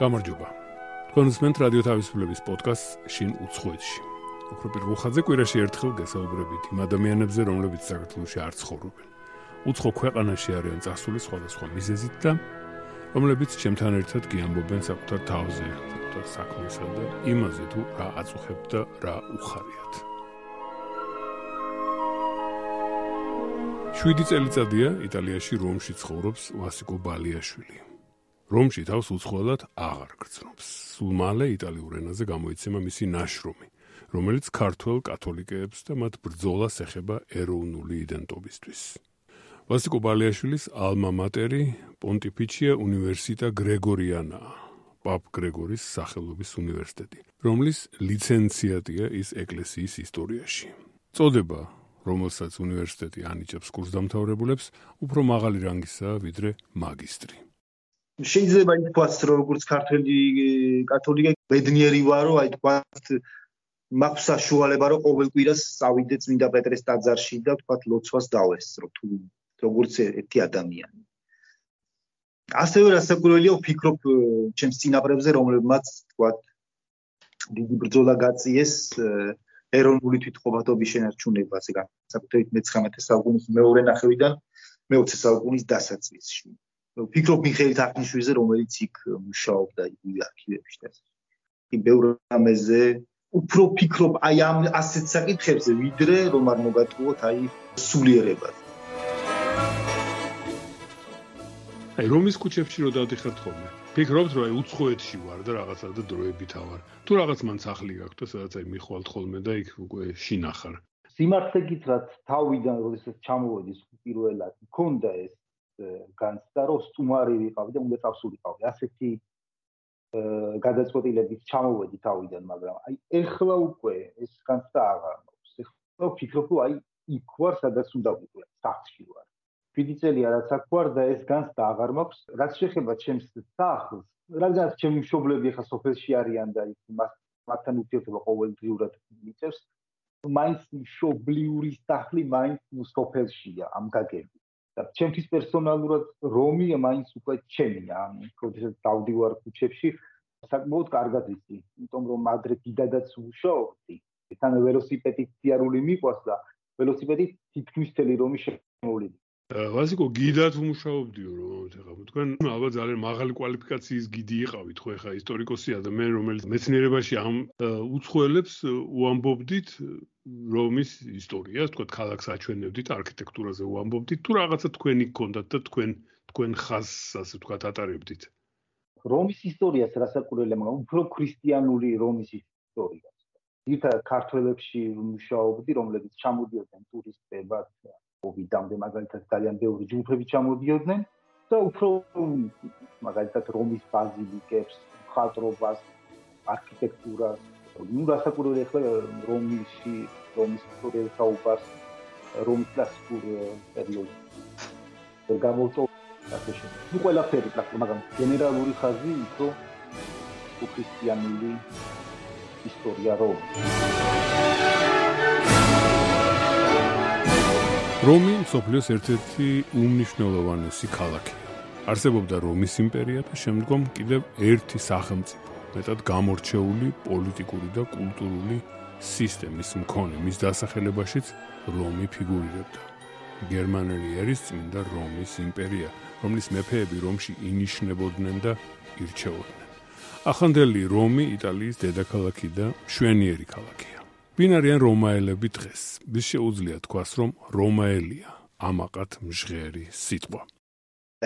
გამარჯობა. თქვენ უსმენთ რადიო თავისუფლების პოდკასტ შინ უცხოეთში. უფრო პირველ ხაზზე კვირაში ერთხელ გესაუბრებით იმ ადამიანებზე, რომლებიც საქართველოში არ ცხოვრობენ. უცხო ქვეყანაში არიან წასული სხვადასხვა მიზეზით და რომლებიც ჩემთან ერთად გიამბობენ საკუთარ თავზე, საკუთარ საქმესა და იმაზე თუ რა აწუხებთ და რა უხარიათ. 7 წელიწადია იტალიაში რომში ცხოვრობს ვასიკო ბალიაშვილი. რომში თავს უცხოელად აღარ გრძნობს. სულ მალე იტალიურ ენაზე გამოიცემა მისი ნაშრომი, რომელიც ქართულ კათოლიკეებს და მათ ბრძოლას ეხება ეროვნული იდენტობისთვის. ვასიკო ბალიაშვილის ალმა მატერი პონტიფიჩია უნივერსიტა გრეგორიანა, პაპ გრეგორის სახელობის უნივერსიტეტი, რომლის ლიცენზიატია ის ეკლესიის ისტორიაში. წოდება რომელსაც უნივერსიტეტი ანიჭებს კურსდამთავრებულებს, უფრო მაღალი რანგისაა ვიდრე მაგისტრი. შეიძლება ითქვას რომ როგორც ქართველი კათოლიკე ბედნიერი ვარო, აი თქვათ მაქვს საშუალება რომ ყოველ კვირას წავიდე წმინდა პეტრეს ტაძარში და თქვათ ლოცვას დავესწრო თუ როგორც ერთი ადამიანი. ასევე რასაკვირველია ვფიქრობ ჩემს წინაპრებზე რომლებმაც თქვათ დიდი ბრძოლა გაწიეს ეროვნული თვითმყოფადობის შენარჩუნებას, ეგ საკუთრებით მე-19 საუკუნის მეორე ნახევიდან მე-20 საუკუნის დასაწყისში. ფიქრობ მიხეილ თახნიშვილზე რომელიც იქ მუშაობდა იგივე არქივებში და ის ბევრ ამაზე უფრო ფიქრობ აი ამ ასეთ საკითხებზე ვიდრე რომ არ მოგატყუოთ აი სულიერებას. აი რომის კუჩებში რო დავდიხართ ხოლმე? ფიქრობთ რომ აი უცხოეთში ვარ და რაღაცა და დროებით ავარ თუ რაღაც მან სახლი გაქვთ და სადაც აი მიხვალთ ხოლმე და იქ უკვე შინახარ სიმართლე გითხრათ თავიდან როდესაც ჩამოვედი პირველად მქონდა ეს განცდა რომ სტუმარი ვიყავი და უნდა წავსულიყავი. ასეთი გადაწყვეტილებით ჩამოვედი თავიდან მაგრამ აი ეხლა უკვე ეს განცდა აღარ მაქვს. ეხლა ვფიქრობ რომ აი იქ ვარ სადაც უნდა ვიყო სახლში ვარ. დიდი წელია რაც აქ ვარ და ეს განცდა აღარ მაქვს. რაც შეეხება ჩემს სახლს რაღაც ჩემი მშობლები ახლა სოფელში არიან და იქ მას მათთან ურთიერთობა ყოველდღიურად მიწევს მაინც მშობლიური სახლი მაინც სოფელშია ამ გაგებით და ჩემთვის პერსონალურად რომი მაინც უკვე ჩემია ანუ როდესაც დავდივარ ქუჩებში. საკმაოდ კარგად ვიცი იმიტომ რომ ადრე დიდადაც ვუშაობდი თან ველოსიპედი სიარული მიყვას და ველოსიპედი თითქმის თელი რომი შემოვლიდა ვასიკო გიდათ უმუშაობდიო რომ ეხლა თქვენ ალბათ ძალიან მაღალი კვალიფიკაციის გიდი იყავით ხო ეხლა ისტორიკოსია და მე რომელიც მეცნიერებაში ამ უცხოელებს უამბობდით რომის ისტორიას თქვა ქალაქს აჩვენებდით არქიტექტურაზე უამბობდით თუ რაღაცა თქვენი გქონდათ და თქვენ თქვენ ხაზს ასე თქვა ატარებდით რომის ისტორიას რასაკვირველია მაგრამ უფრო ქრისტიანული რომის ისტორიას. ირთა ქართველებში მუშაობდი რომლებიც ჩამოდიოდნენ ტურისტებად ოვიდამდე მაგალითად ძალიან ბევრი ჯგუფები ჩამოდიოდნენ და უფრო მაგალითად რომის ბაზილიკებს, ხატრობას, არქიტექტურას, ნუ რასაკურველი ახლა რომში, რომის ისტორიას საუბარს, რომის კლასიკურ პერიოდს. და გამოვწო ასე ნუ ყველაფერი პრაქტიკა, მაგრამ გენერალური ხაზი იყო ქრისტიანული ისტორია რომი. რომი სოფლიოს ერთ-ერთი უმნიშვნელოვანესი ქალაქია. არსებობდა რომის იმპერია და შემდგომ კიდევ ერთი სახელმწიფო, მეტად გამორჩეული პოლიტიკური და კულტურული სისტემის მქონე, მის დასახელებაშიც რომი ფიგურირებდა. გერმანელი ერის წმინდა რომის იმპერია, რომლის მეფეები რომში ინიშნებოდნენ და ირჩეოდნენ. ახანდელი რომი იტალიის დედაქალაქი და მშვენიერი ქალაქია. ვინ არიან რომაელები დღეს? ვის შეუძლია თქვას, რომ რომაელია ამაყად მჟღერი სიტყვა?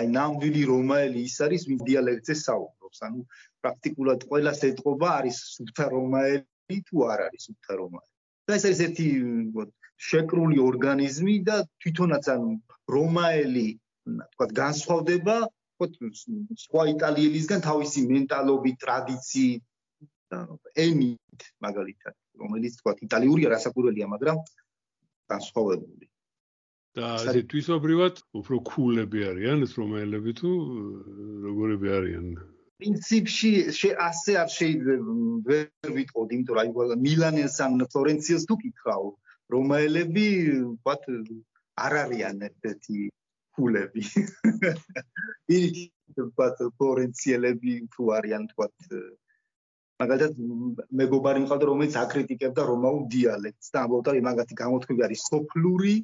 აი ნამდვილი რომაელი ის არის, ვინ დიალექტზე საუბრობს. ანუ პრაქტიკულად ყველას ეთყობა არის სუფთა რომაელი თუ არ არის სუფთა რომაელი. და ეს არის ერთი შეკრული ორგანიზმი და თვითონაც ანუ რომაელი თქვა განსხვავდება თქვა სხვა იტალიელისგან თავისი მენტალობით, ტრადიციით ენით მაგალითად. რომელიც თქვა იტალიურია რასაკვირველია, მაგრამ განსხვავებული. და ასე თვისობრივად უფრო კულები არიან ეს რომაელები თუ როგორები არიან? პრინციპში ასე არ შეიძლება ვერ ვიტყოდ, იმიტომ რომ აი მილანელს ან ფლორენციას თუ კითხავ, რომაელები ვთქვათ არ არიან ერთ-ერთი ფულები. პირიქით ვთქვათ ფლორენციელები თუ არიან ვთქვათ მაგალითად მეგობარი მყავდა რომელიც აკრიტიკებდა რომაულ დიალექტს და ამბობდა რომ მაგათი გამოთქმები არის სოფლური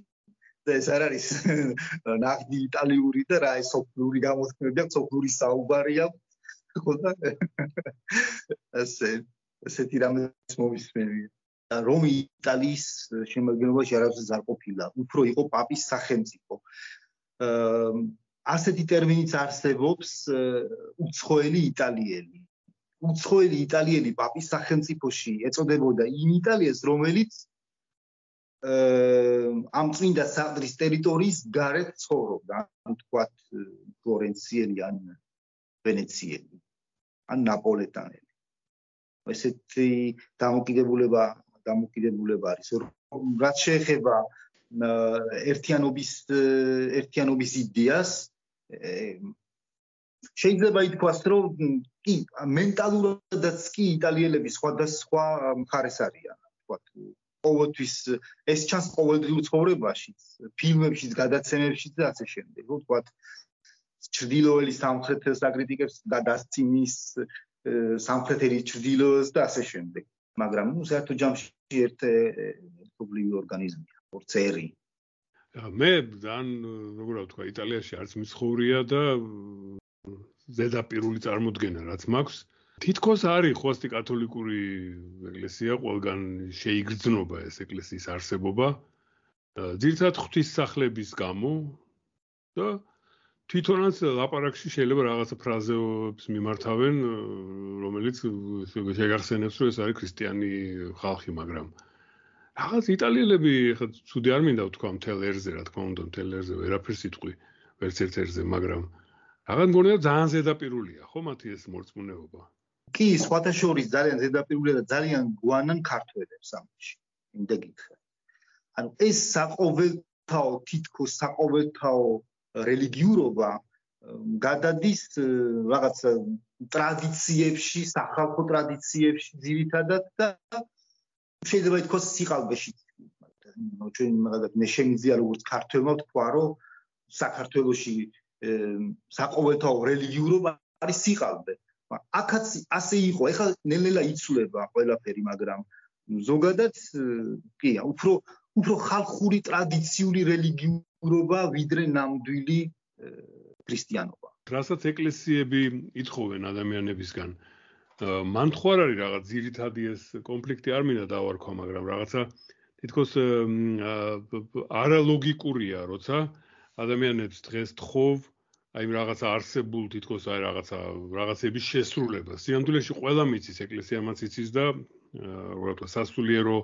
და ეს არ არის ნახდი იტალიური და რა ეს სოფლური გამოთქმები აქვს სოფლური საუბარია ხო და? ესე ესეთი რამეს მოვისმენია. რომ იტალიის შემოგენობაში არავის არ ყოფილა უფრო იყო პაპის სახელმწიფო. ასეთი ტერმინიც არსებობს უცხოელი იტალიელი უცხოელი იტალიელი პაპის სახელმწიფოში ეწოდებოდა იმ იტალიას, რომელიც ამ წმინდა საყდრის ტერიტორიის გარეთ ცხოვრობდა, ან თქვათ ფლორენციელი ან ვენეციელი, ან ნაპოლეტანელი. ესეთი დამოკიდებულება დამოკიდებულება არის, რაც შეეხება ერთიანობის ერთიანობის იდეას, შეიძლება ითქვას, რომ კი, მენტალურადაც კი იტალიელები სხვადასხვა მხარეს არიან, თქვათ, ყოველთვის ეს ჩანს ყოველდღიურ ცხოვრებაში, ფილმებშიც, გადაცემებშიც და ასე შემდეგ. ხო, თქვათ, ჭრდილოელი სამხრეთ საკრიტიკებს და დასცინის სამხრეთელი ჭრდილოელს და ასე შემდეგ. მაგრამ ნუ საერთო ჯამში ერთ ერთობლივი ორგანიზმია, ორცერი. მე ძალიან როგორ ვთქვა, იტალიაში არც მიცხოვრია და ზედაპირული წარმოდგენა რაც მაქვს თითქოს არის ხოსტი კათოლიკური ეკლესია ყველგან შეიგრძნობა ეს ეკლესიის არსებობა ძირთად ღვთის სახლების გამო და თვითონაც ლაპარაკში შეიძლება რაღაცა ფრაზეებს მიმართავენ რომელიც შეგახსენებს რომ ეს არის ქრისტიანი ხალხი მაგრამ რაღაც იტალიელები ხა ცუდი არ მინდა ვთქვა მთელ ერზე რა თქმა უნდა მთელ ერზე ვერაფერს იტყვი ვერც ერთ ერზე მაგრამ აღარ მგონია ძალიან ზედაპირულია ხო მათი ეს მორწმუნეობა კი სხვათა შორის ძალიან ზედაპირულია და ძალიან გვანან ქართველებს ამაში იმდა გითხრა ანუ ეს საყოველთაო თითქოს საყოველთაო რელიგიურობა გადადის რაღაც ტრადიციებში, სახალხო ტრადიციებში ძირითადად და შეიძლება ითქვას სიყალბეში. ნუ ჩვენ მაგალითად მე შემიძლია როგორც ქართველმა თქვა, რომ საქართველოსი საყოველთაო რელიგიურობა არის სიყალბე. აქაც ასე იყო. ეხლა ნელ-ნელა იცვლება ყველაფერი, მაგრამ ზოგადად კი, უფრო უფრო ხალხური ტრადიციული რელიგიურობა ვიდრე ნამდვილი ქრისტიანობა. რასაც ეკლესიები ითხოვენ ადამიანებისგან. მან თუ არ არის რაღაც ძირითადი ეს კონფლიქტი არ მინდა დავარქვა, მაგრამ რაღაცა თითქოს არალოგიკურია, როცა ადამიანებს დღეს თხოვ აი რაღაცა არსებულ თითქოს აი რაღაცა რაღაცების შესრულება. სიამდვილეში ყველა მიცის ეკლესიამაც იცის და რა თქმა სასულიერო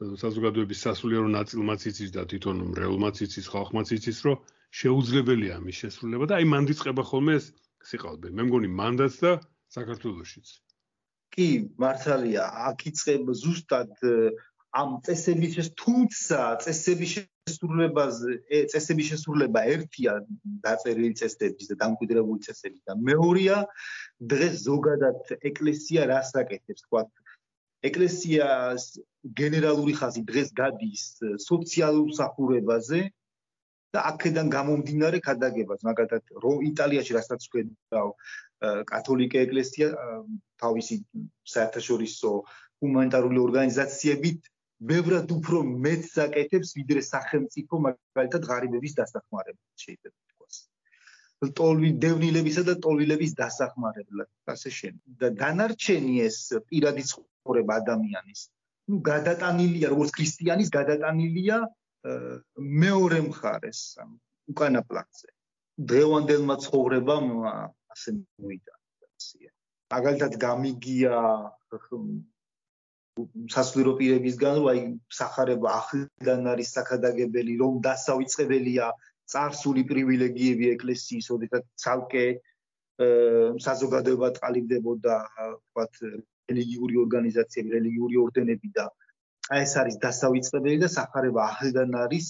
საზოგადოების სასულიერო ნაწილმაც იცის და თვითონ მრევლმაც იცის, ხალხმაც იცის, რომ შეუძლებელია ამის შესრულება და აი მანდიწყება ხოლმე ეს სიყალბე. მე მგონი მანდაც და საქართველოსიც. კი, მართალია, აქ იწება ზუსტად ამ წესების ეს თუმცა წესების შესრულებაზე წესების შესრულება ერთია დაწერილი წესების და დამკვიდრებული წესების და მეორეა დღეს ზოგადად ეკლესია რას აკეთებს თქვა? ეკლესიას გენერალური ხაზი დღეს გადის სოციალურ სახურებაზე და აქედან გამომდინარე ქადაგებას მაგალითად რომ იტალიაში რასაც ვხედავ კათოლიკე ეკლესია თავისი საერთაშორისო ჰუმანიტარული ორგანიზაციებით ბევრად უფრო მეც საკეთებს ვიდრე სახელმწიფო მაგალითად ღარიბების დასახმარებლად შეიძლება თქვას. ტოლვი დევნილებისა და ტოლვილების დასახმარებლად ასე შენ. და დანარჩენი ეს პირადი ცხოვრება ადამიანის, ну გადატანილია როგორც ქრისტიანის გადატანილია მეორე მხარეს, უკანა პლანზე. დღევანდელმა ცხოვრებამ ასე მოიდა. მაგალითად გამიგია სასულიერო პირებისგან, რომ აი სახარება ახლიდან არის საქადაგებელი, რომ დასავიწყებელია царსული პრივილეგიები ეკლესიის, ოდესღაც ცალკე საზოგადოება ტყალიბდებოდა, ვთქვათ, რელიგიური ორგანიზაციები, რელიგიური ორდენები და აი ეს არის დასავიწყებელი და სახარება ახლიდან არის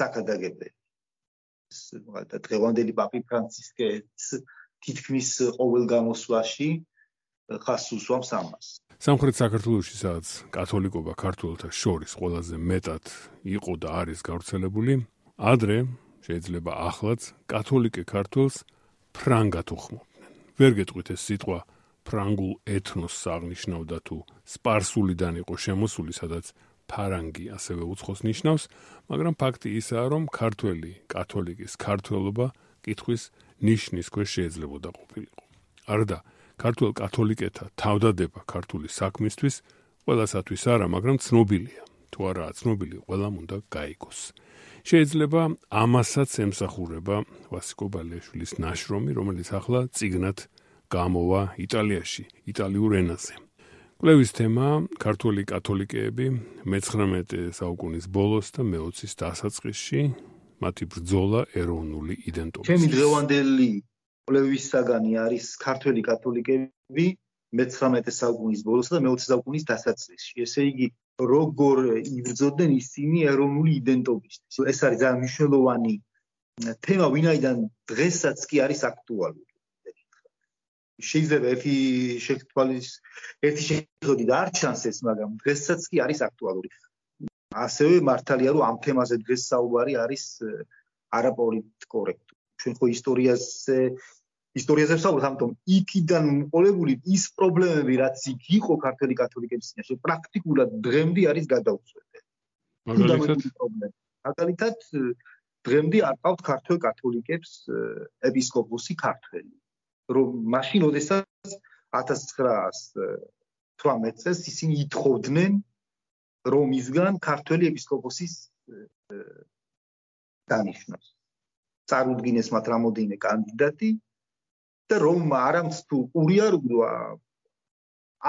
საქადაგებელი. და დღევანდელი პაპი ფრანცისკეც თითქმის ყოველ გამოსვლაში ხას უსვამს ამას. სამხრეთ საქართველოში სადაც კათოლიკობა ქართველთა შორის ყველაზე მეტად იყო და არის გავრცელებული, ადრე შეიძლება ახლაც კათოლიკე ქართველს ფრანგად უხმობდნენ. ვერ გეტყვით ეს სიტყვა ფრანგულ ეთნოს აღნიშნავდა თუ სპარსულიდან იყო შემოსული, სადაც ფარანგი ასევე უცხოს ნიშნავს, მაგრამ ფაქტი ისაა, რომ ქართველი კათოლიკის ქართველობა კითხვის ნიშნის ქვეშ შეიძლებოდა ყოფილიყო. არდა ქართულ კათოლიკეთა თავდადება ქართული საქმისთვის ყველასათვის არა, მაგრამ ცნობილია. თუ არაა ცნობილი, ყველამ უნდა გაიგოს. შეიძლება ამასაც ემსახურება ვასიკო ბალეშვილის ნაშრომი, რომელიც ახლა ციგნად გამოვა იტალიაში, იტალიურ ენაზე. კვლევის თემა ქართული კათოლიკეები მე-19 საუკუნის ბოლოს და მე-20-ის დასაწყისში მათი ბრძოლა ეროვნული იდენტობის. ჩემი დღევანდელი კვლევის საგანი არის ქართული კათოლიკეები მე-19 საუკუნის ბოლოს და მე-20 საუკუნის დასაწყისში. ესე იგი, როგორ იბრძოდნენ ისინი ეროვნული იდენტობისთვის. ეს არის ძალიან მნიშვნელოვანი თემა, ვინაიდან დღესაც კი არის აქტუალური. შეიძლება ერთი შეთვალის ერთი შეხედვით არ ჩანს ეს, მაგრამ დღესაც კი არის აქტუალური. ასევე მართალია რომ ამ თემაზე დღეს საუბარი არის არაპოლიტკორექტული. ჩვენ ხო ისტორიაზე ისტორიაზე ვსაუბრობთ, ამიტომ იქიდან მოყოლებული ის პრობლემები, რაც იქ იყო ქართული კათოლიკების წინაშე, პრაქტიკულად დღემდე არის გადაუცვლელი. მაგალითად, მაგალითად დღემდე არ ყავთ ქართულ კათოლიკებს ეპისკოპოსი ქართველი. რომ მაშინ ოდესაც 1918 წელს ისინი ითხოვდნენ რომ ისგან ქართველი ეპისკოპოსის დანიშნოს. წარუდგინეს მათ რამოდენიმე კანდიდატი და რომ არამც თუ ურიარუა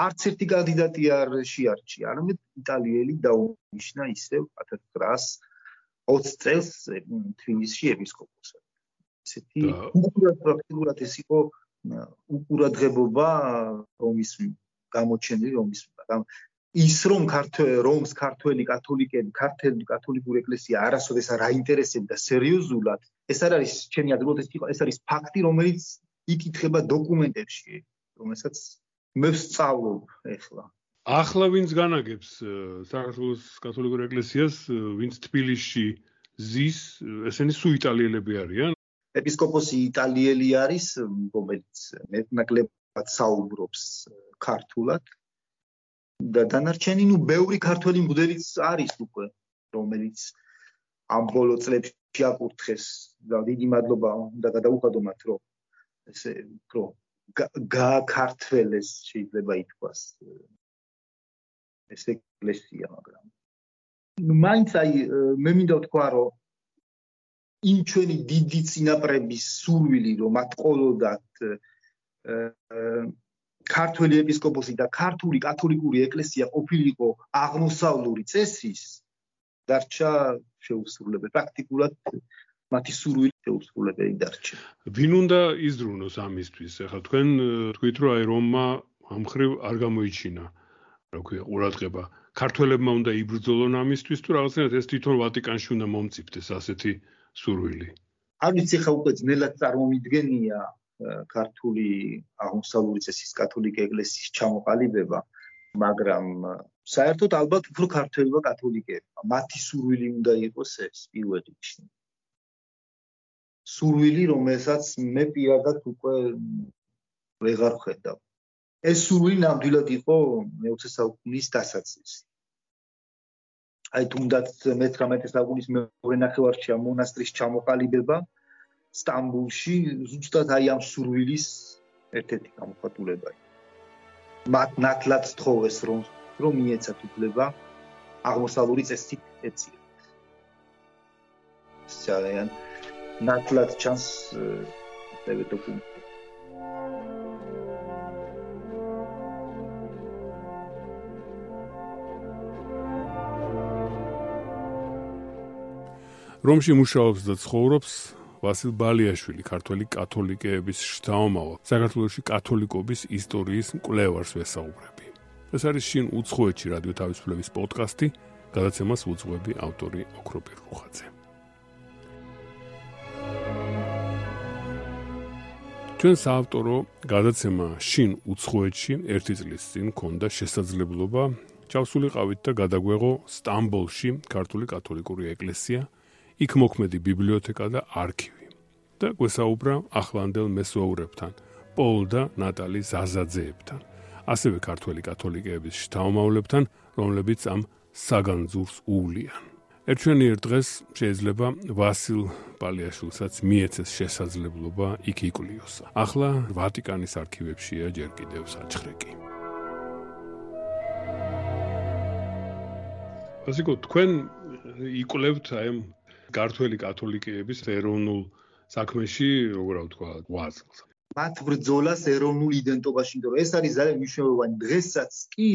არც ერთი კანდიდატი არ შეარჩია, არამედ იტალიელი დაუნიშნა ისევ 1920 წელს თბილისში ეპისკოპოსად. ესეთი უკურად პრაქტიკულად ეს იყო უყურადღებობა რომის გამოჩენილი რომის ის რომ რომს ქართველი კათოლიკები ქართული კათოლიკური ეკლესია არასოდეს არ აინტერესებდა სერიოზულად ეს არ არის ჩემი აზრით ეს იყო ეს არის ფაქტი რომელიც იკითხება დოკუმენტებში რომელსაც მე ვსწავლობ ეხლა ახლა ვინც განაგებს საქართველოს კათოლიკურ ეკლესიას ვინც თბილისში ზის ესენი სულ იტალიელები არიან ეპისკოპოსი იტალიელი არის, რომელიც მეტნაკლებად საუბრობს ქართულად. და დანარჩენი, ну, ბევრი ქართველი მგდელიც არის უკვე, რომელიც ამ ბოლო წლებში აკურთხეს და დიდი მადლობა უნდა გადაუხადო მათ, რომ ესე უფრო გააქართველეს შეიძლება ითქვას ეს ეკლესია, მაგრამ. მაინც აი მე მინდა ვთქვა, რომ იმ ჩვენი დიდი წინაპრების სურვილი რომ მათ ყოლოდათ ქართული ეპისკოპოსი და ქართული კათოლიკური ეკლესია ყოფილიყო აღმოსავლური წესის. დარჩა შეუსრულებელი პრაქტიკულად მათი სურვილი შეუსრულებელი დარჩა. ვინ უნდა იზრუნოს ამისთვის? ახლა თქვენ თქვით რომ აი რომმა ამხრივ არ გამოიჩინა რა ქვია ყურადღება. ქართველებმა უნდა იბრძოლონ ამისთვის თუ რაღაცნაირად ეს თვითონ ვატიკანში უნდა მომწიფდეს ასეთი სურვილი. არ ვიცი ხა უკვე ძნელად წარმომიდგენია ქართული აღმოსავლური წესის კათოლიკე ეკლესიის ჩამოყალიბება, მაგრამ საერთოდ ალბათ უფრო ქართველობა კათოლიკეებმა. მათი სურვილი უნდა იყოს ეს პირველ რიგში. სურვილი, რომელსაც მე პირადად უკვე ვეღარ ხედავ. ეს სურვილი ნამდვილად იყო მე-20 საუკუნის დასაწყისი. აი თუნდაც მე-19 საუკუნის მეორე ნახევარშია მონასტრის ჩამოყალიბება სტამბულში ზუსტად აი ამ სურვილის ერთ-ერთი გამოხატულებაა. მათ ნათლად თხოვეს რომ რომ მიეცათ უფლება აღმოსავლური წესით ეწიათ. ძალიან ნათლად ჩანს ეს დოკუმენტი. რომში მუშაობს და ცხოვრობს ვასილ ბალიაშვილი, ქართველი კათოლიკეების შთაომავა, საქართველოსი კათოლიკობის ისტორიის მკვლევარს ვესაუბრები. ეს არის შინ უცხოეთში რადიო თავისუფლების პოდკასტი, გადაცემას უძღვები ავტორი ოქროპირ რუხაძე. ჩვენ საავტორო გადაცემა შინ უცხოეთში ერთი წლის წინ ქონდა შესაძლებლობა ჩავსულიყავით და გადაგვეღო სტამბოლში ქართული კათოლიკური ეკლესია იქ მოქმედი ბიბლიოთეკა და არქივი. და გვესაუბრა ახლანდელ მესვაურებთან, პოლ და ნატალი ზაზაძეებთან, ასევე ქართველი კათოლიკეების შთამომავლებთან, რომლებიც ამ საგანძურს უვლიან. ერჩვენიერ დღეს შეიძლება ვასილ პალიაშვილსაც მიეცეს შესაძლებლობა იქ იკვლიოს. ახლა ვატიკანის არქივებშია ჯერ კიდევ საჩხრეკი. ასიკო თქვენ იკვლევთ აი ამ ქართველი კათოლიკეების ეროვნულ საქმეში, როგორ ვთქვა, ვაზლს. მათ ბრძოლას ეროვნულ იდენტობაში, იმიტომ რომ ეს არის ძალიან მნიშვნელოვანი დღესაც კი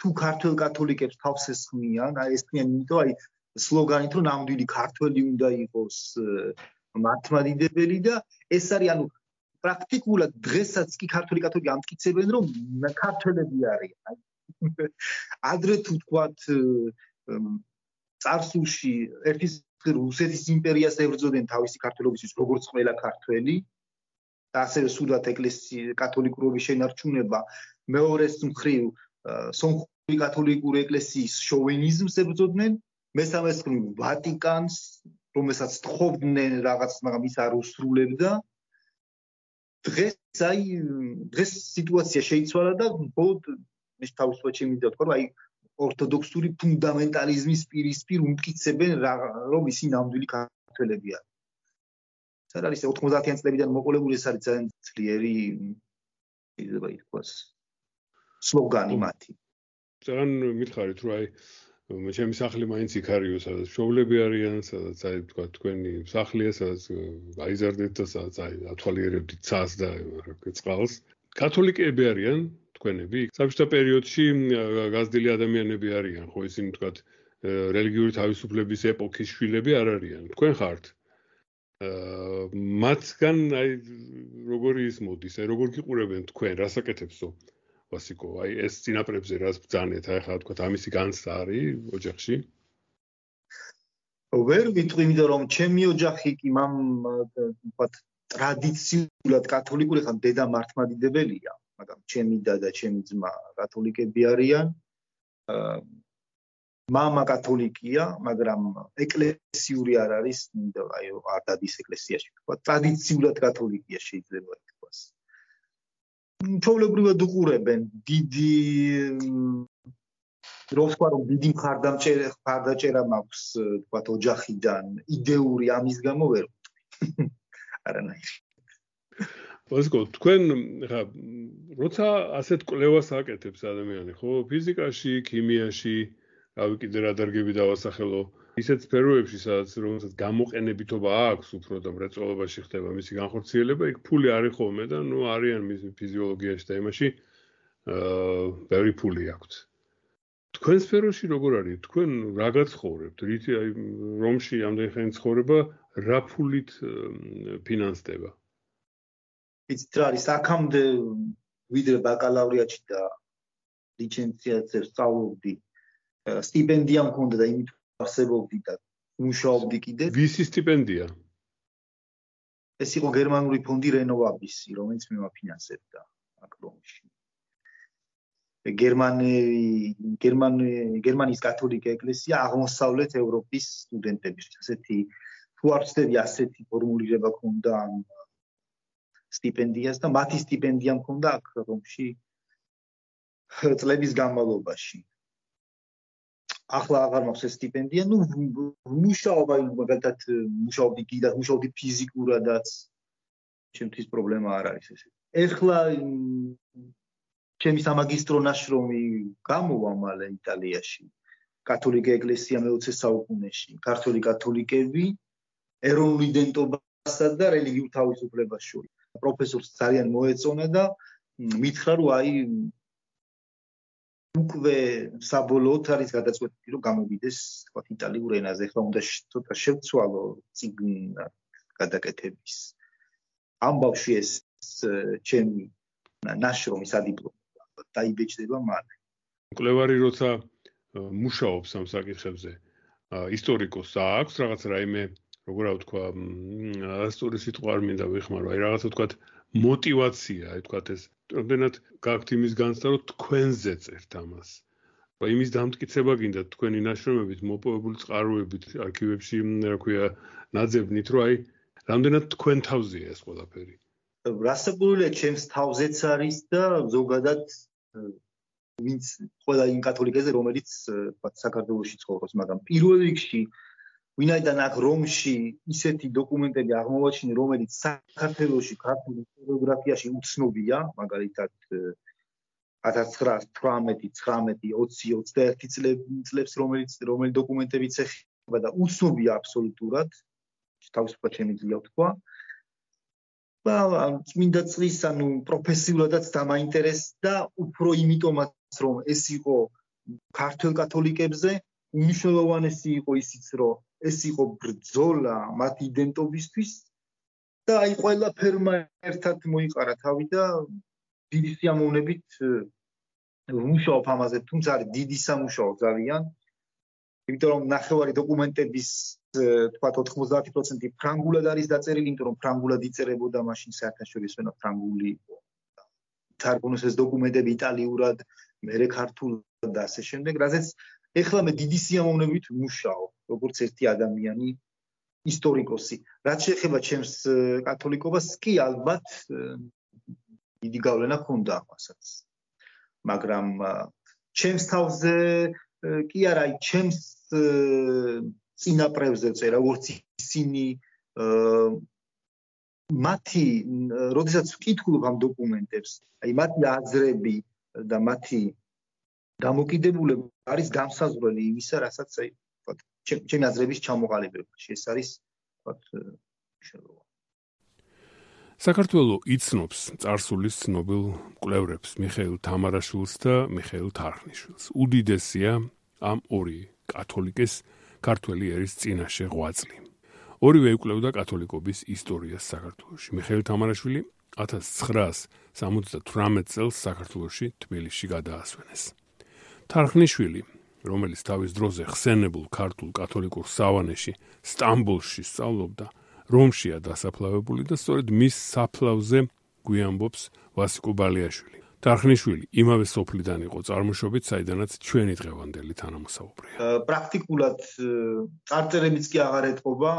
თუ ქართულ კათოლიკებს თავს ესხმიან, აი ესხმიან იმიტომ აი სლოგანით რომ ნამდვილი ქართველი უნდა იყოს მართლმადიდებელი და ეს არის ანუ პრაქტიკულად დღესაც კი ქართული კათოლიკე ამტკიცებენ რომ ქართველები არიან. ადრე თუ თქვათ წარსულში ერთის რუსეთის იმპერიას ებრძოდნენ თავისი ქართველობისთვის როგორც ყველა ქართველი. და ასევე სუდათ ეკლესიის კათოლიკურობის შენარჩუნება მეორეს მხრივ სომხური კათოლიკური ეკლესიის შოვინიზმს ებრძოდნენ. მესამეს მხრივ ვატიკანს რომელსაც თხოვდნენ რაღაც მაგრამ ის არ უსრულებდა. დღეს აი დღეს სიტუაცია შეიცვალა და მხოლოდ მის თავისუფლად შემიძლია თქვა, აი ორთოდოქსური ფუნდამენტალიზმის პირისპირ უმტკიცებენ რომ ისი ნამდვილი ქართველები არიან. ეს არის 90-იან წლებიდან მოყოლებული ეს არის ძალიან ძლიერი შეიძლება ითქვას სლოგანი მათი. ძალიან მითხარით რომ აი ჩემი სახლი მაინც იქ არის, სადაც შოვლები არიან, სადაც აი თქვა თქვენი სახლია, სადაც აიზარდეთ და სადაც აი ათვალიერებდით ცას და წყალს. კათოლიკეები არიან, თქვენები. საბჭოთა პერიოდში გაზრდილი ადამიანები არიან ხო ისინი თქვა რელიგიური თავისუფლების ეპოქის შვილები არ არიან. თქვენ ხართ. აა მათგან აი როგორი ის მოდის? აი როგორ გიყურებენ თქვენ? რასაკეთებსო ვასიკო? აი ეს წინაპრებზე რას ბძანეთ? აი ხა თქვა ამისი განცდა არის ოჯახში? ვერ ვიტყვი იმიტომ რომ ჩემი ოჯახი კი მამ თქვა ტრადიციულად კათოლიკური ხან დედა მართლმადიდებელია მაგრამ ჩემი და და ჩემი ძმა კათოლიკები არიან. мама კათოლიკია, მაგრამ ეკლესიური არ არის, აი არ დადის ეკლესიაში. ტრადიციულად კათოლიკია შეიძლება ითქვას. ჩვეულებრივად უყურებენ დიდი რომ ვთქვა რომ დიდი მხარდამჭერა მხარდაჭერა მაქვს თქვა ოჯახიდან идеური ამის გამო ვერ ვიტყვი არანაირი მოსკო თქვენ ხა როცა ასეთ კვლევას აკეთებს ადამიანი ხო? ფიზიკაში ქიმიაში რავი კიდე რა დარგები დავასახელო. ისეთ სფეროებში სადაც რომელსაც გამოყენებითობა აქვს უფრო და მრეწველობაში ხდება მისი განხორციელება იქ ფული არის ხოლმე და ნუ არიან მის ფიზიოლოგიაში და იმაში აა ბევრი ფული აქვს თქვენ სფეროში როგორ არის? თქვენ რა გაცხოვრებთ რითი აი რომში ამდენი ხანი ცხოვრება რა ფულით ფინანსდება? იცით რა არის აქამდე ვიდრე ბაკალავრიატში და ლიცენზიაციას სწავლობდი სტიპენდია მქონდა და იმით არსებობდი და მუშაობდი კიდე. ვისი სტიპენდია? ეს იყო გერმანული ფონდი რენოვაბისი რომელიც მიმოფინანსებდა აკრომში გერმანი გერმანი გერმანიის კათოლიკე ეკლესია აღმოსავლეთ ევროპის სტუდენტებისთვის ასეთი თუ არ ვცდები ასეთი ფორმულირება ქონდა ამ სტიპენდიას და მათი სტიპენდია მქონდა აქ რომში წლების განმავლობაში. ახლა აღარ მაქვს ეს სტიპენდია, ну მუშაობა მაგალითად მუშაობდი კიდე მუშაობდი ფიზიკურადაც ჩემთვის პრობლემა არ არის ეს. ეხლა ჩემი სამაგისტრო ნაშრომი გამოვა მალე იტალიაში. კათოლიკე ეკლესია მე-20 საუკუნეში, ქართული კათოლიკები ეროვნულ იდენტობასა და რელიგიურ თავისუფლებას შორის. პროფესორს ძალიან მოეწონა და მითხრა რომ აი უკვე საბოლოოდ არის გადაწყვეტილი რომ გამოვიდეს თქვა იტალიურ ენაზე ხა უნდა ცოტა შევცვალო ციგნ გადაკეთების. ამბავში ეს ჩემი ნაშრომი სადიპლომო დაიბეჭდება მალე. კლევარი როცა მუშაობს ამ საკითხებზე ისტორიკოს აქვს რაღაც რაიმე როგორ ვთქვა, სწორი სიტყვა არ მინდა ვიხმარო, აი რაღაცა ვთქვათ мотивация, აი ვთქვათ ეს რამდენად გაქვთ იმის განცდა, რომ თქვენზე წერთ ამას. აი იმის დამტკიცება გინდა თქვენი ნაშრომებით, მოპოვებული წყაროებით, არქივებში, რა ქვია, ნაძებნით, რომ აი რამდენად თქვენ თავზეა ეს ყველაფერი. რასაკვირველია, ჩემს თავზეც არის და ზოგადად ვინც ყველა იმ კათოლიკეზე, რომელიც თქვა საქართველოსში ცხოვრობს, მაგრამ პირველ რიგში აა ვინაიდან აქ რომში ისეთი დოკუმენტები აღმოვაჩინე რომელიც საქართველოსში ქართული ისტორიოგრაფიაში უცნობია მაგალითად 1918 19 20 21 წლებს რომელიც რომელი დოკუმენტებიც ეხება და უცნობია აბსოლუტურად თავისუფლად შემიძლია ვთქვა და წმინდა წლის ანუ პროფესიულადაც დამაინტერესდა უფრო იმიტომაც რომ ეს იყო ქართულ კათოლიკებზე უნიშნელოვანესი იყო ისიც რომ ეს იყო ბრძოლა მათ იდენტობისთვის და აი ყველა ფერმა ერთად მოიყარა თავი და დიდი სიამოვნებით ვმუშაობ ამაზე თუმცა არის დიდი სამუშაო ძალიან იმიტომ რომ ნახევარი დოკუმენტების თქვა 90% ფრანგულად არის დაწერილი იმიტომ რომ ფრანგულად იწერებოდა მაშინ საერთაშორისო ენა ფრანგული თარგმნოს ეს დოკუმენტები იტალიურად მერე ქართულად და ასე შემდეგ რაზეც ეხლა მე დიდი სიამოვნებით ვმუშაობ როგორც ერთი ადამიანი ისტორიკოსი. რაც შეეხება ჩემს კათოლიკობას, კი ალბათ დიდი გავლენა ჰქონდა ამასაც. მაგრამ ჩემს თავზე კი არა, ჩემს წინაპრებზე წერა, როგორც ისინი მათი, როდესაც ვკითხულობ ამ დოკუმენტებს, აი მათი აზრები და მათი დამოკიდებულება არის გამსაზღვრელი იმისა, რასაც აი ვთქვათ, ჩემი აზრების ჩამოყალიბებაში ეს არის ვთქვათ მნიშვნელოვანი. საქართველო იცნობს царსულის ცნობილ მკვლევრებს მიხეილ თამარაშვილს და მიხეილ თარხნიშვილს. უდიდესია ამ ორი კათოლიკეს ქართველი ერის წინაშე ღვაწლი. ორივე იკვლევდა კათოლიკობის ისტორიას საქართველოში. მიხეილ თამარაშვილი 1978 წელს საქართველოში თბილისში გადაასვენეს. თარხნიშვილი რომელიც თავის დროზე ხსენებულ ქართულ კათოლიკურ სავანეში სტამბოლში სწავლობდა, რომშია დასაფლავებული და სწორედ მის საფლავზე გვიამბობს ვასიკო ბალიაშვილი. თარხნიშვილი იმავე სოფლიდან იყო წარმოშობით, საიდანაც ჩვენი დღევანდელი თანამოსაუბრეა. პრაქტიკულად წარწერებიც კი აღარ ეთყობა.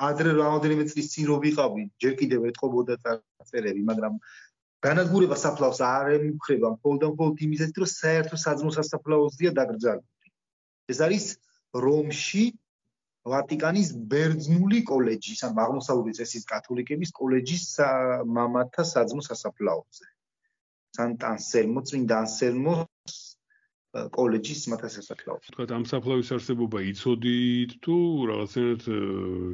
ადრე რამოდენიმე წლის წინ რო ვიყავი, ჯერ კიდევ ეთყობოდა წარწერები, მაგრამ განადგურება საფლავს არ ემუქრება. მხოლოდ მხოლოდ იმისათვის რომ საერთო საძმო სასაფლაოზია დაკრძალული ეს არის რომში ვატიკანის ბერძნული კოლეჯი სამ აღმოსავლური წესის კათოლიკების კოლეჯის მამათა საძმო სასაფლაოზე. სანტანსელმო წმინდა ანსელმო კოლეჯის მამათა სასაფლაოზე. თქვა ამ საფლავის არსებობა იცოდით თუ რაღაცნაირად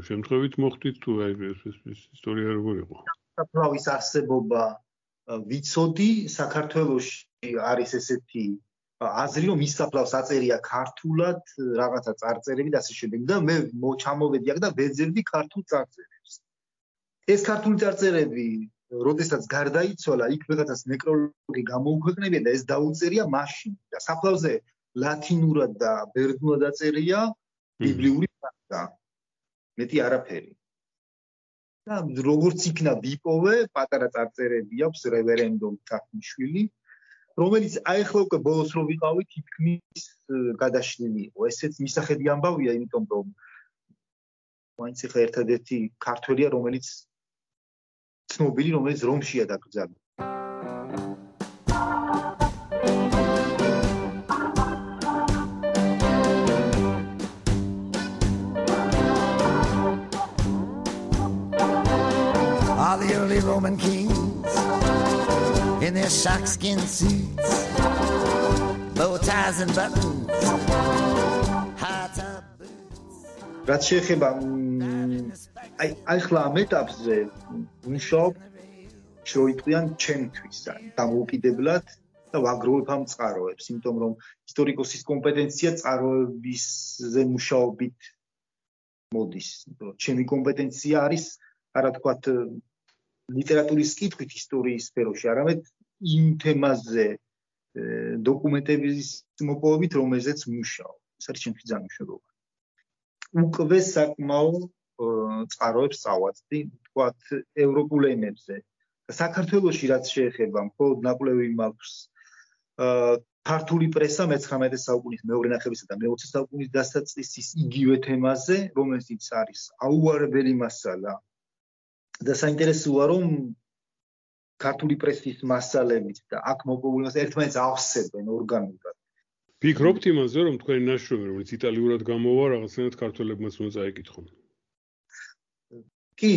შემთხვევით მოხდით თუ აი ეს ისტორია როგორ იყო? საფლავის არსებობა ვიცოდი საქართველოში არის ესეთი აზრი რომ ისაფლავს აწერია ქართულად რაღაცა წარწერები და ასე შემდეგ. და მე ჩამოვედი აქ და ვეძებდი ქართულ წარწერებს. ეს ქართული წარწერები როდესაც გარდაიცვალა იქ ვიღაცას ნეკროლოგი გამოუქვეყნებია და ეს დაუწერია მაშინ. და საფლავზე ლათინურად და ბერძნულად აწერია ბიბლიური ფაქტა. მეტი არაფერი და როგორც იქნა ვიპოვე, პატარა წარწერები აქვს რევერენდომ თახნიშვილი, რომელიც აიხლა უკვე ბოლოს რო ვიყავი, თითქმის გადაშლილი იყო. ესეც მისახედი ამბავია, იმიტომ რომ მაინც ხა ერთადერთი ქართველია, რომელიც ცნობილი, რომელიც რომშია დაკრძალული. Roman kings in their sharkskin suits, bow ties and buttons, high top boots. რაც შეეხება აი აი ხლა ამ ეტაპზე მუშაობ შოიტყვიან ჩემთვის დამოუკიდებლად და ვაგროვებ ამ წყაროებს, იმიტომ რომ ისტორიკოსის კომპეტენცია წყაროებისზე მუშაობით მოდის. ჩემი კომპეტენცია არის არა თქვათ ლიტერატურის კითხვით ისტორიის სფეროში, არამედ იმ თემაზე დოკუმენტების მოპოვებით, რომელზეც მუშაობ. ეს არის ჩემთვის ძალიან მნიშვნელოვანი. უკვე საკმაო წყაროებს წავაწყდი, თქვათ, ევროპულ ენებზე. საქართველოსი რაც შეეხება, მხოლოდ ნაკვლევი მაქვს ქართული პრესა მე-19 საუკუნის მეორე ნახევრისა და მე-20 საუკუნის დასაწყისის იგივე თემაზე, რომელიც არის აუარებელი მასალა. და საინტერესოა, რომ ქართული პრესის მასალებით და აქ მოპოვებული მასალები ერთმანეთს ავსებენ ორგანულად. ფიქრობთ იმაზე, რომ თქვენი ნაშრომი, რომელიც იტალიურად გამოვა, რაღაცნაირად ქართველებმაც უნდა წაიკითხონ? კი,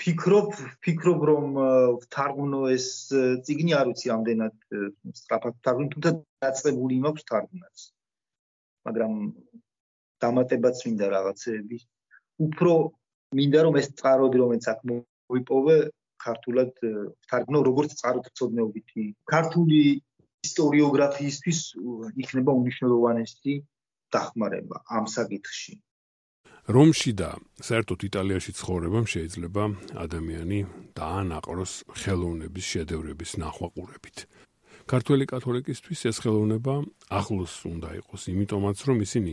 ფიქრობ, ფიქრობ რომ თარგმნო ეს ციგნი არ ვიცი ამდენად სწრაფად თარგმნი, თუმცა დაწყებული მაქვს თარგმნაც. მაგრამ დამატებაც მინდა რაღაცეები. უფრო მინდა რომ ეს წყაროდი რომელიც აქ მოვიპოვე ქართულად თარგმნო როგორც წყაროთწოდნეობითი. ქართული ისტორიოგრაფიისთვის იქნება უნიშნელოვანესი დახმარება ამ საკითხში. რომში და საერთოდ იტალიაში ცხოვრებამ შეიძლება ადამიანი დაანაყროს ხელოვნების შედევრების ნახვაყურებით. ქართველი კათოლიკისთვის ეს ხელოვნება ახლოს უნდა იყოს, იმიტომაც რომ ისინი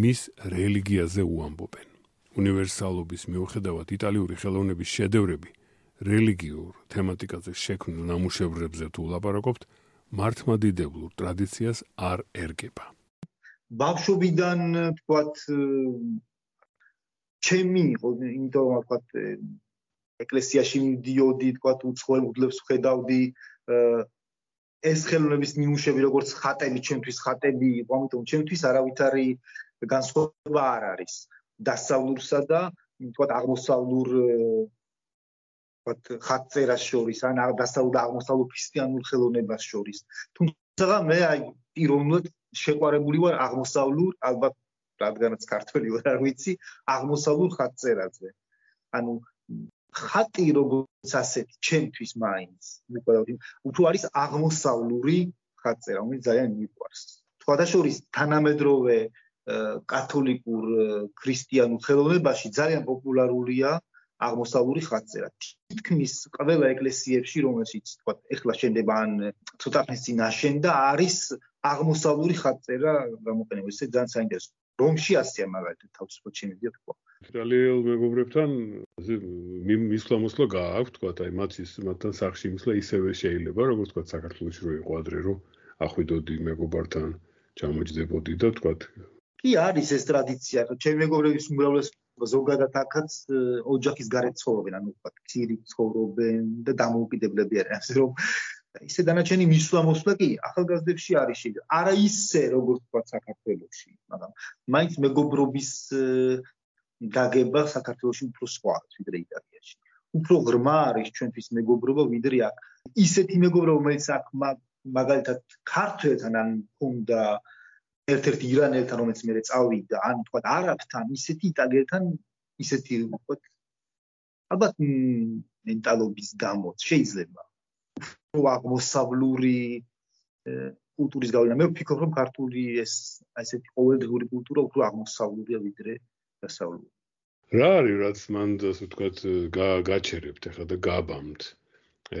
მის რელიგიაზე უამბობენ. უნივერსალობის მიუხედავად იტალიური ხელოვნების შედევრები რელიგიურ თემატიკაზე შექმნილ ნამუშევრებზე თუ ლაპარაკობთ, მართმადიდებლურ ტრადიციას არ ერგება. ბავშვობიდან თქვათ ჩემი იყო, იმიტომ რომ თქვათ ეკლესიაში მიდიოდი, თქვათ უცხოელ მუდლებს ხედავდი ეს ხელოვნების ნიმუშები როგორც ხატები, ჩემთვის ხატები, ამიტომ ჩემთვის არავითარი განსხვავება არ არის დასავლურსა და თქვათ აღმოსავლურ ვთქვათ ხატწერას შორის ან დასავლურ და აღმოსავლურ ქრისტიანულ ხელოვნებას შორის. თუმცა მე აი პიროვნულად შეყვარებული ვარ აღმოსავლურ, ალბათ რადგანაც ქართველი ვარ, არ ვიცი, აღმოსავლურ ხატწერაზე. ანუ ხატი როგორც ასეთი, ჩემთვის მაინც, მიყვარდა, უფრო არის აღმოსავლური ხატწერა, რომელიც ძალიან მიყვარს. და შორის თანამედროვე კათოლიკურ ქრისტიანულ ხელოვნებაში ძალიან პოპულარულია აღმოსავლური ხატწერა. თითქმის ყველა ეკლესიებში, რომელშიც თქვა, ეხლა შენდება ან ცოტა ხნის წინ აშენდა, არის აღმოსავლური ხატწერა გამოყენებული. ეს ძალიან საინტერესო. რომში ასია მაგალითად თავისუფლად შემიძლია თქვა. იტალიელ მეგობრებთან მისლამოსლო გააქვთ, თქვა, აი მათის მათთან სახში მისლა ისევე შეიძლება, როგორც თქვა საქართველოს რო იყო ადრე, რომ ახვიდოდი მეგობართან, ჩამოჯდებოდი და თქვა კი არის ეს ტრადიცია, ჩემი მეგობრების უმრავლესობა ზოგადად ახაც ოჯახის გარეთ ცხოვრობენ, ანუ ვთქვათ, ქირი ცხოვრობენ და დამოუკიდებლები არიან, ასე რომ ისე დანარჩენი მისვამოსვლა კი ახალგაზრდებში არის შეიძლება. არა ისე როგორც ვთქვათ საქართველოში, მაგრამ მაინც მეგობრობის გაგება საქართველოში უფრო სხვა ვიდრე იტალიაში. უფრო ღრმა არის ჩვენთვის მეგობრობა ვიდრე აქ. ისეთი მეგობრობა, რომელიც აქ მაგალითად ქართველთან ან ქონდა ერთ-ერთ ირანელთან რომელიც მე წავიდა ან თქვა არაბთან ისეთი იტალიელთან ისეთი თქვა ალბათ მენტალობის გამოც შეიძლება. რო აღმოსავლური კულტურის გავლენა. მე ვფიქრობ რომ ქართული ეს ესეთი ყოველდღიური კულტურა უფრო აღმოსავლურია ვიდრე დასავლური. რა არის რაც მან ასე ვთქვა გაჩერებთ ახლა და გაბამთ?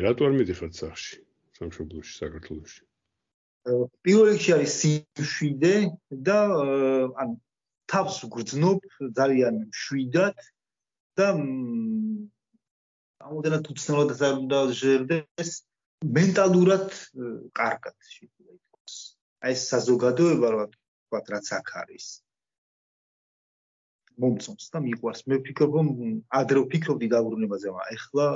რატო არ მიდიხართ სახში სამშობლოში საქართველოში პირველ რიგში არის სიმშვიდე და ან თავს გრძნობ ძალიან შვიდად და ამოდენად უცნაურად არ უნდა ჟერდეს მენტალურად კარგად შეიძლება ითქვას. აი ეს საზოგადოება რა თქვა რაც აქ არის. მომწონს და მიყვარს. მე ვფიქრობ რომ ადრე ვფიქრობდი დაბრუნებაზე, მაგრამ ეხლა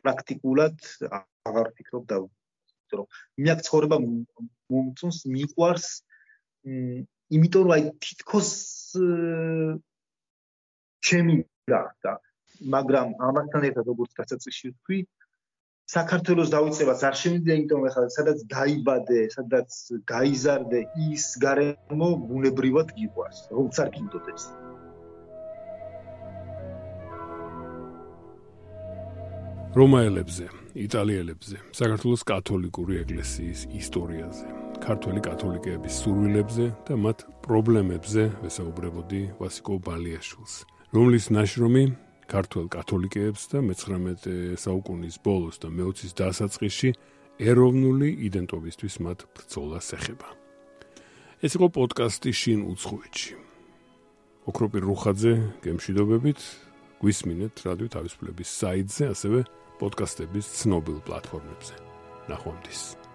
პრაქტიკულად აღარ ვფიქრობ და იმიტომ რომ მე აქ ცხოვრება მომწონს, მიყვარს, იმიტომ რომ აი თითქოს ჩემი გახდა, მაგრამ ამასთან ერთად როგორც გასაწევში ვთქვი, საქართველოს დაიწყებას არ შემიძლია, იმიტომ რომ ახლა სადაც დაიბადე, სადაც გაიზარდე, ის გარემო ბუნებრივად გიყვარს, როგორც არ გინდოდეს. რომაელებზე, იტალიელებზე, საქართველოს კათოლიკური ეკლესიის ისტორიაზე, ქართული კათოლიკეების სურვილებზე და მათ პრობლემებზე ვესაუბრებოდი ვასიკო ბალიაშვილს, რომლის ნაშრომი ქართულ კათოლიკეებს და მე-19 საუკუნის ბოლოს და მე-20-ის დასაწყისში ეროვნული იდენტობისთვის მათ ბრძოლას ეხება. ეს იყო პოდკასტი შინ უცხოეთში. ოქროპირ რუხაძე, გემშვიდობებით, გვისმინეთ რადიო თავისუფლების საიტზე, ასევე პოდკასტების ცნობილ პლატფორმებზე. ნახვამდის.